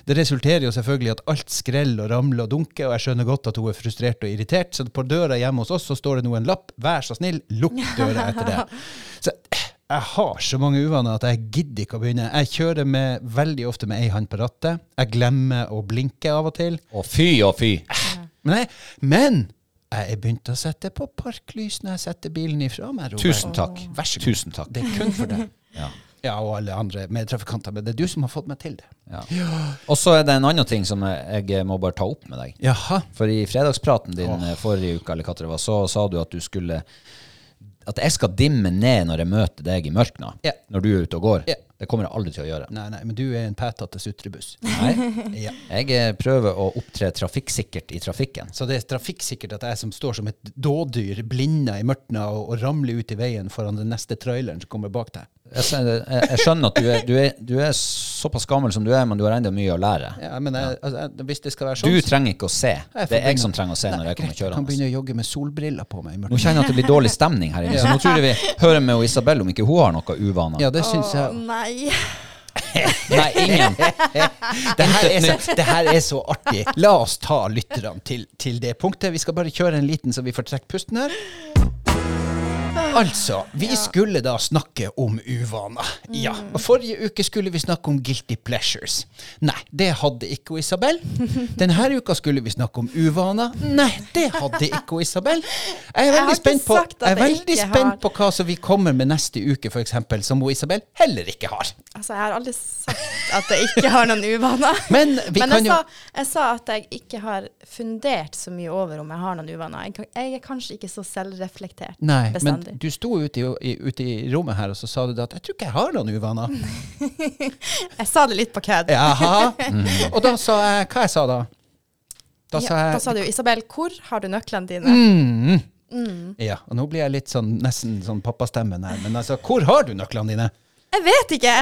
Det resulterer jo selvfølgelig at alt skreller og ramler og dunker, og jeg skjønner godt at hun er frustrert og irritert. Så på døra hjemme hos oss så står det nå en lapp. Vær så snill, lukk døra etter det. Så jeg har så mange uvaner at jeg gidder ikke å begynne. Jeg kjører med, veldig ofte med ei hånd på rattet. Jeg glemmer å blinke av og til. Å fy og fy. Men jeg, men jeg er begynt å sette på parklys når jeg setter bilen ifra meg. Robert. Tusen takk. Vær så god. Tusen takk. Det er kun for deg. Ja. Ja, og alle andre medtrafikanter, men det er du som har fått meg til det. Ja. Og så er det en annen ting som jeg må bare ta opp med deg. Jaha. For i fredagspraten din oh. forrige uke, eller hva det var, så sa du at du skulle At jeg skal dimme ned når jeg møter deg i mørkna. Ja. Når du er ute og går. Ja. Det kommer jeg aldri til å gjøre. Nei, nei, men du er en pætete sutrebuss. Nei. <laughs> Ja. Jeg eh, prøver å opptre trafikksikkert i trafikken. Så det er trafikksikkert at jeg som står som et dådyr, blinda i mørkna og, og ramler ut i veien foran den neste traileren som kommer bak deg. Jeg, jeg, jeg skjønner at du er, du, er, du er såpass gammel som du er, men du har enda mye å lære. Ja, men jeg, altså, jeg, hvis det skal være Du sånn Du trenger ikke å se. Det er jeg som trenger å se når jeg kommer kjørende. jeg kan begynne å jogge med solbriller på meg Nå kjenner jeg at det blir dårlig stemning her inne, så nå tror jeg vi hører med Isabel om ikke hun har noe uvaner. Ja, det syns Å, jeg. nei. <laughs> Nei, ingen. Det her, er så, det her er så artig. La oss ta lytterne til, til det punktet. Vi skal bare kjøre en liten så vi får trekke pusten her. Altså, vi skulle da snakke om uvaner. Ja. Og forrige uke skulle vi snakke om guilty pleasures. Nei, det hadde ikke hun Isabel. Denne uka skulle vi snakke om uvaner. Nei, det hadde ikke hun Isabel. Jeg er veldig jeg spent på, jeg er veldig spent på hva som vi kommer med neste uke, eksempel, som hun Isabel heller ikke har. Altså, jeg har aldri sagt at jeg ikke har noen uvaner. <laughs> Men vi Men kan jeg sa, jeg sa at jeg ikke har fundert så mye over om jeg har noen uvaner. Jeg, jeg er kanskje ikke så selvreflektert Nei, men du sto ute i, ute i rommet her, og så sa du at 'jeg tror ikke jeg har noen uvaner'. <laughs> Jeg sa det litt på kødd. Jaha. <laughs> Og da sa jeg Hva jeg sa da? Da sa jeg da sa du Isabel, hvor har du nøklene dine? mm. Mm. Ja, og nå blir jeg litt sånn nesten sånn pappastemmen her, men altså, hvor har du nøklene dine? Jeg vet ikke!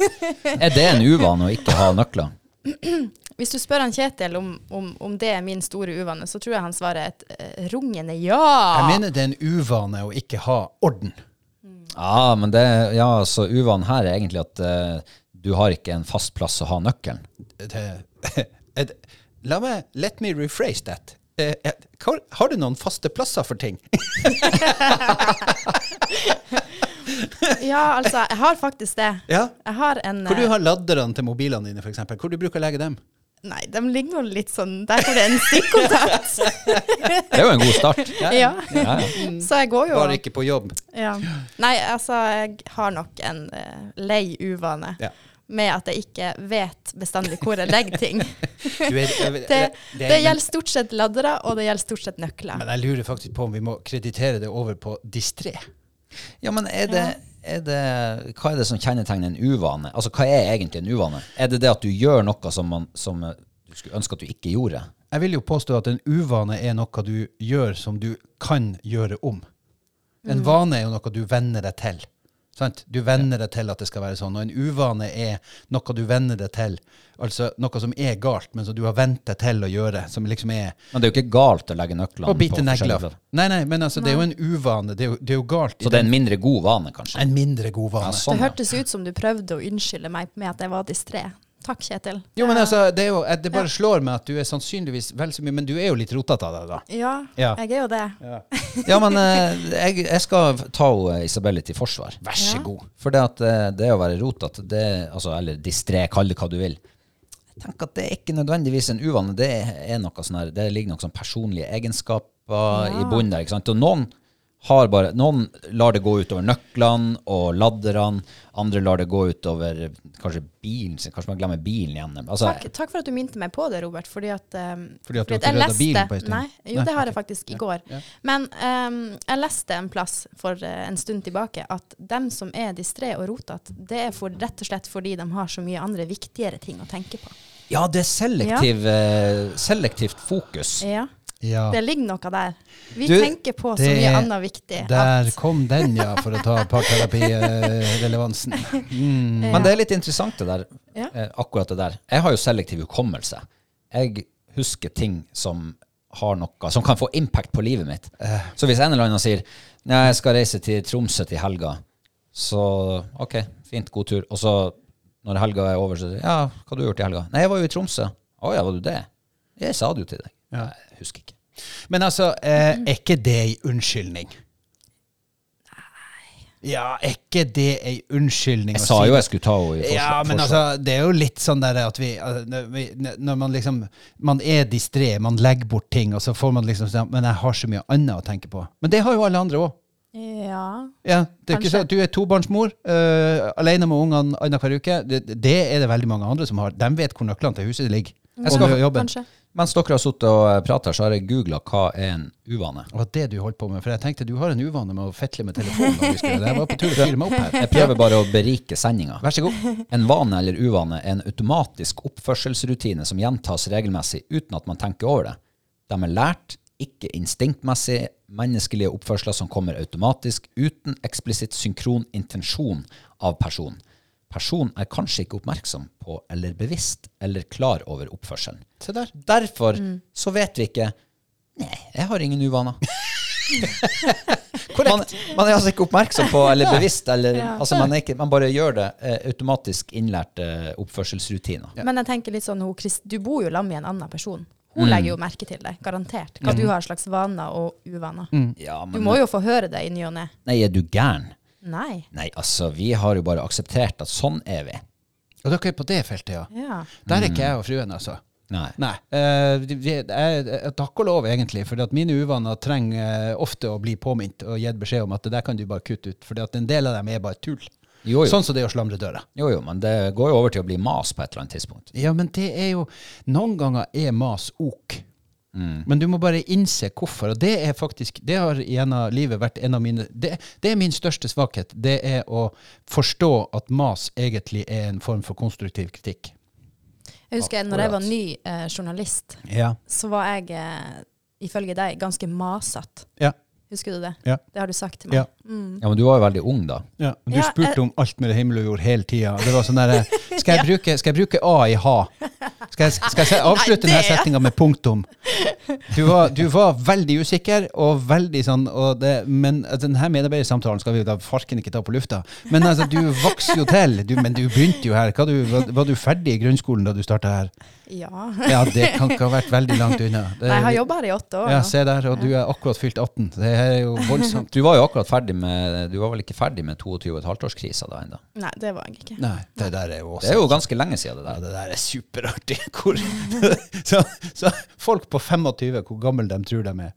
<laughs> Er det en uvane å ikke ha nøkler? <clears throat> Hvis du spør han Kjetil om, om, om det er min store uvane, så tror jeg han svarer et uh, rungende ja. Jeg mener det er en uvane å ikke ha orden. Ja, men det, ja, så uvanen her er egentlig at uh, du har ikke en fast plass å ha nøkkelen. Det, <laughs> la meg Let me rephrase that. Eh, har du noen faste plasser for ting? <laughs> <laughs> Ja, altså, jeg har faktisk det. Ja. Jeg har en Hvor du eh, har ladderne til mobilene dine, f.eks. Hvor du bruker å legge dem? Nei, de ligger nå litt sånn der er det en stikkontakt. <laughs> Det er jo en god start. <laughs> ja. Ja, ja. Så jeg går jo Bare ikke på jobb. ja. Nei, altså, jeg har nok en uh, lei uvane. Ja. Med at jeg ikke vet bestandig hvor jeg legger ting. Det, det, det gjelder stort sett laddere, og det gjelder stort sett nøkler. Men jeg lurer faktisk på om vi må kreditere det over på distré. Ja, men er det, er det Hva er det som kjennetegner en uvane? Altså, hva er egentlig en uvane? Er det det at du gjør noe som, man, som eh, du skulle ønske at du ikke gjorde? Jeg vil jo påstå at en uvane er noe du gjør som du kan gjøre om. En vane er jo noe du venner deg til. Sant? Du venner deg til at det skal være sånn. Og en uvane er noe du venner deg til. Altså noe som er galt, men som du har vent deg til å gjøre. Som liksom er Men det er jo ikke galt å legge nøklene å bite på negler. forskjellige. Nei, nei, men altså, det er jo en uvane. Det er jo, det er jo galt. Så det er en mindre god vane, kanskje? en mindre god vane. Ja, sånn, det hørtes ut som du prøvde å unnskylde meg med at jeg var distré. Takk, Kjetil. Jo, men altså, det, jo, det bare slår meg at du er sannsynligvis vel så mye Men du er jo litt rotete av deg, da. Ja, Ja. jeg er jo det. Ja, men eh, jeg, jeg skal ta eh, Isabelle til forsvar. Vær så Ja. god. For det at eh, det å være rotete, det- altså, eller distré, kall det hva du vil Jeg tenker at det er ikke nødvendigvis en uvane. Det er noe sånn her, det ligger noen sånn personlige egenskaper i bunnen der. ikke sant? Og noen har bare Noen lar det gå utover nøklene og ladderne. Andre lar det gå utover kanskje bilen sin. Kanskje man glemmer bilen igjen. Altså, Takk, takk for at du minte meg på det, Robert. Fordi at, um, Fordi at du har ikke leste- bilen på en stund? Nei, jo, Nei, det har jeg faktisk i går. Ja. Men um, jeg leste en plass for uh, en stund tilbake at dem som er distré og rotete, det er for, rett og slett fordi de har så mye andre viktigere ting å tenke på. ja, det er selektiv, eh, selektivt fokus. Ja, Ja, Det ligger noe der. Vi Du, tenker på så mye annet viktig. der at- kom den, ja, for å ta parterapi-relevansen. <laughs> Mm. Ja. Men det er litt interessant det der, Ja. eh, akkurat det der. Jeg har jo selektiv hukommelse. Jeg husker ting som har noe, som kan få impact på livet mitt. Eh. Så hvis en eller annen sier Nei, jeg skal reise til Tromsø til helga, så OK, fint, god tur. Og så når helga er over, så sier ja, hva har du gjort i helga? Nei, jeg var jo i Tromsø. Å ja, var du det? Jeg sa det jo til deg. Ja. Husker ikke. Men altså, eh, er ikke det ei unnskyldning? Ja, er ikke det ei unnskyldning? Jeg å sa si jo det? jeg skulle ta henne i forsvar. Ja, men altså, det er jo litt sånn der at vi, altså, når vi Når man liksom Man er distré, man legger bort ting, og så får man liksom sånn Men jeg har så mye annet å tenke på. Men det har jo alle andre òg. Ja. Ja, det er ikke Kanskje. sånn at Du er tobarnsmor, uh, alene med ungene annenhver uke. Det, det er det veldig mange andre som har. De vet hvor nøklene til huset ligger. Jeg skal-. Kanskje. Mens dere har sittet og pratet, så har jeg googla hva er en uvane. Det var det du holdt på med. For jeg tenkte du har en uvane med å fetle med telefonen. Jeg var på tur å fyre meg opp her. Jeg prøver bare å berike sendinga. Vær så god. En vane eller uvane er en automatisk oppførselsrutine som gjentas regelmessig uten at man tenker over det. De er lært, ikke instinktmessig, menneskelige oppførsler som kommer automatisk, uten eksplisitt synkron intensjon av personen. Personen er kanskje ikke oppmerksom på eller bevisst eller klar over oppførselen. Se der. Derfor så vet vi ikke Nei, jeg har ingen uvaner. <laughs> man, man er altså ikke oppmerksom på eller bevisst, eller, Ja. altså man, er ikke, man bare gjør det eh, automatisk innlærte oppførselsrutiner. Men jeg tenker litt sånn, du bor jo sammen med en annen person. Hun Mm. legger jo merke til det, garantert. Hva du har slags vaner og uvaner. Ja, Du må jo få høre det i ny og ne. Nei, er du gæren? Nei. Nei, altså, vi har jo bare akseptert at sånn er vi. Og dere er på det feltet, ja. Ja. Der er ikke jeg og fruen, altså. Nei. Nei. Uh, jeg- jeg- takk og lov, egentlig. For at mine uvaner trenger eh, ofte å bli påminnet og gitt beskjed om at det der kan du bare kutte ut. For en del av dem er bare tull. Jo, jo. Sånn som det å slamre døra. jo, jo, men det går jo over til å bli mas på et eller annet tidspunkt. Ja, men det er jo Noen ganger er mas ok. Mm. Men du må bare innse hvorfor. Og det er faktisk Det har gjennom livet vært en av mine det, det er min største svakhet. Det er å forstå at mas egentlig er en form for konstruktiv kritikk. Jeg husker når jeg var Akkurat. ny eh, journalist, Ja. så var jeg, eh, ifølge deg, ganske masete. Ja. Husker du det? Ja. Det har du sagt til meg. Ja. Mm. Ja, men du var jo veldig ung da. Ja, du Ja, spurte jeg- om alt mellom himmel og jord hele tida. Det var sånn derre <laughs> skal, jeg bruke- skal jeg bruke A i ha? Skal jeg, skal jeg avslutte Nei, denne det, setninga med punktum? Du var, du var veldig usikker og veldig sånn og det, Men altså, denne medarbeidersamtalen skal vi jo da farken ikke ta på lufta. Men altså, du vokser jo til. Du, men du begynte jo her. Hva du, var, var du ferdig i grunnskolen da du starta her? Ja. Ja, det kan ikke ha vært veldig langt unna. Det, Nei, jeg har jobba her i åtte år. ja, se der, og du er akkurat fylt 18. Det er jo voldsomt. <laughs> Du var jo akkurat ferdig med Du var vel ikke ferdig med 22,5-årskrisa da ennå? Nei, det var jeg ikke. Nei, det der er jo også Det er jo ganske lenge siden det Ja, der. det der er superartig. <laughs> Hvor, <laughs> så, så folk på 25, hvor gamle de tror de er.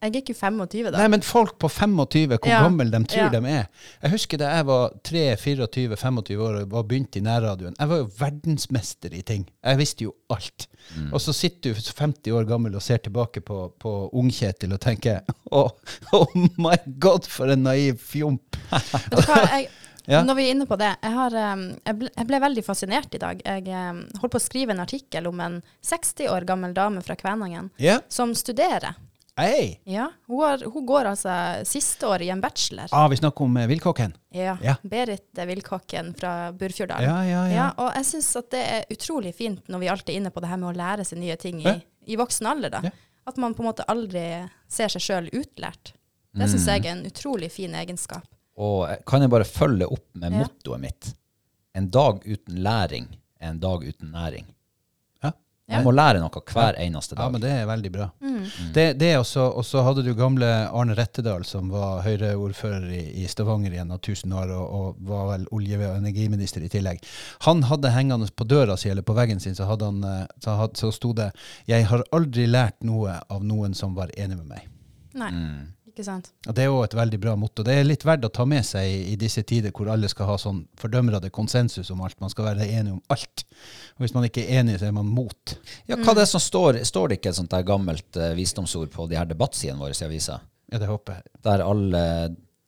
Jeg er ikke 25 da. Nei, men folk på 25, hvor Ja, gamle de tror ja. de er. Jeg husker da jeg var 3-24-25 år og var begynt i nærradioen. Jeg var jo verdensmester i ting. Jeg visste jo alt. Mm. Og så sitter du 50 år gammel og ser tilbake på, på Ung-Kjetil og tenker <laughs> oh, oh my god, for en naiv fjomp. Vet du hva, jeg, <laughs> Ja. Når vi er inne på det, jeg, har, um, jeg, ble, jeg ble veldig fascinert i dag. Jeg um, holdt på å skrive en artikkel om en 60 år gammel dame fra Kvænangen Ja. som studerer. Hei! Ja, hun, har, hun går altså siste år i en bachelor. Ah, vi snakker om eh, Villkokken. Ja, Ja. Berit Villkokken fra Burfjorddalen. Ja, ja, ja. og jeg syns at det er utrolig fint når vi alltid er inne på det her med å lære seg nye ting i, Ja. i voksen alder. da. Ja. At man på en måte aldri ser seg sjøl utlært. Det Mm. syns jeg er en utrolig fin egenskap. Og kan jeg bare følge opp med Ja. mottoet mitt? En dag uten læring er en dag uten næring. Ja. Man må lære noe hver eneste dag. Ja, men det er veldig bra. Mm. Det, det er også, og så hadde du gamle Arne Rettedal, som var Høyre-ordfører i, i Stavanger i en av tusen år, og, og var vel olje- og energiminister i tillegg. Han hadde hengende på døra si, eller på veggen sin, så, hadde han, eh, så, had, så sto det 'Jeg har aldri lært noe av noen som var enig med meg'. Nei, Mm. Ikke sant? Ja, Det er òg et veldig bra motto. Det er litt verdt å ta med seg i, i disse tider hvor alle skal ha sånn fordømrede konsensus om alt. Man skal være enig om alt. Og hvis man ikke er enig, så er man mot. Ja, hva det er som står, står det ikke et sånt der gammelt eh, visdomsord på de her debattsidene våre i avisa? Ja, det håper jeg. Der alle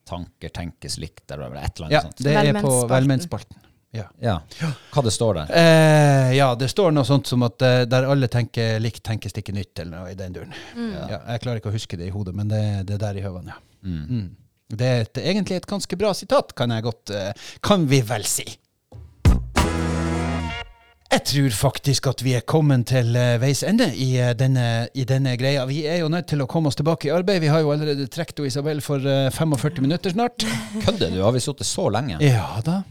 tanker tenkes likt, eller et eller annet Ja, sånt. det er på Velmennsspalten. Ja. Ja. Hva det står der? Eh, ja, det står noe sånt som at eh, der alle tenker likt, tenkes det ikke nytt, eller noe i den duren. Ja. jeg klarer ikke å huske det i hodet, men det, det er der i høvene, ja. Mm. Det er et, egentlig et ganske bra sitat, kan jeg godt eh, Kan vi vel si. Jeg tror faktisk at vi er kommet til eh, veis ende i, denne, i denne greia. Vi er jo nødt til å komme oss tilbake i arbeid. Vi har jo allerede trukket Isabel for eh, 45 minutter snart. Kødder du? Har vi sittet så lenge? Ja da.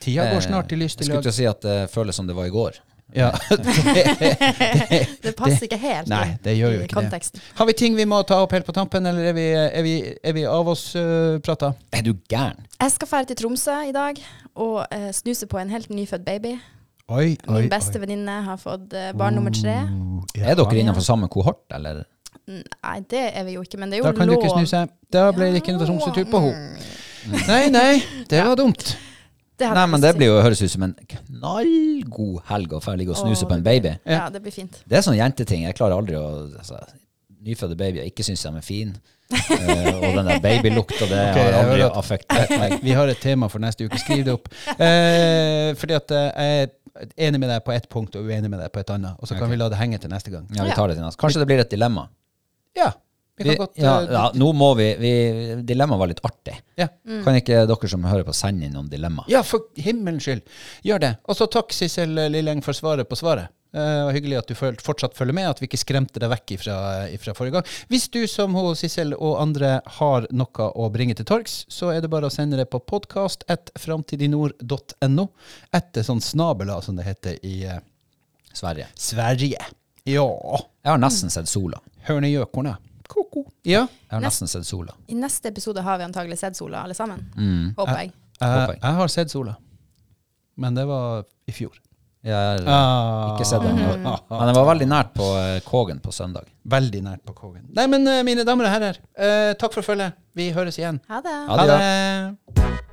Tida går snart i Eh, lyst Jeg lag. skulle til å si at det føles som det var i går. Ja. <laughs> <laughs> Det passer ikke helt Nei, det gjør jo i ikke det. Har vi ting vi må ta opp helt på tampen, eller er vi, er vi, er vi av oss uh, prata? Er du gæren? Jeg skal dra til Tromsø i dag og uh, snuse på en helt nyfødt baby. Oi, oi, Min beste venninne har fått uh, barn nummer tre. Er dere innenfor samme kohort, eller? Nei, det er vi jo ikke, men det er jo Da kan du ikke snuse. Da ble det ikke invitasjonstur på henne. Nei, nei, det var dumt. Det Nei, men det blir jo høres ut som en knallgod helg å få ligge og snuse Åh, på en baby. Ja, det blir fint. Det er sånn jenteting. Jeg klarer aldri å altså, Nyfødte babyer ikke syns de er fine. uh, og den der <laughs> babylukta, det okay, har aldri affektert meg. <laughs> Vi har et tema for neste uke. Skriv det opp. Uh, fordi at eh, jeg er enig med deg på ett punkt og uenig med deg på et annet. Og så kan okay. vi la det henge til neste gang. Ja, vi tar det til neste. Kanskje det blir et dilemma. Ja. Vi Vi, kan godt ja, eh, ja, nå må vi, vi Dilemmaet var litt artig. ja. Kan ikke dere som hører på, sende inn noen dilemma? Ja, for himmelens skyld. Gjør det. Og så takk, Sissel Lilleng, for svaret på svaret. Eh, Det var hyggelig at du fortsatt følger med, at vi ikke skremte deg vekk ifra, ifra forrige gang. Hvis du som hun, Sissel og andre har noe å bringe til torgs, så er det bare å sende det på podkast framtidinord.no. Etter sånn snabela, som det heter i eh, Sverige. Sverige. Ja. Jeg har nesten sett sola. Hørne Hørnegjøkorna. Ko-ko. Ja. Jeg har nesten sett sola. I neste episode har vi antagelig sett sola, alle sammen. Mm. Håper jeg. Jeg, jeg. jeg har sett sola. Men det var i fjor. Jeg har Ah. ikke sett den. <laughs> Men jeg var veldig nært på eh, Kågen på søndag. Veldig nært på Kågen. Nei, men eh, mine damer og herrer, eh, takk for følget. Vi høres igjen. Ha det. Ha det. Ha det.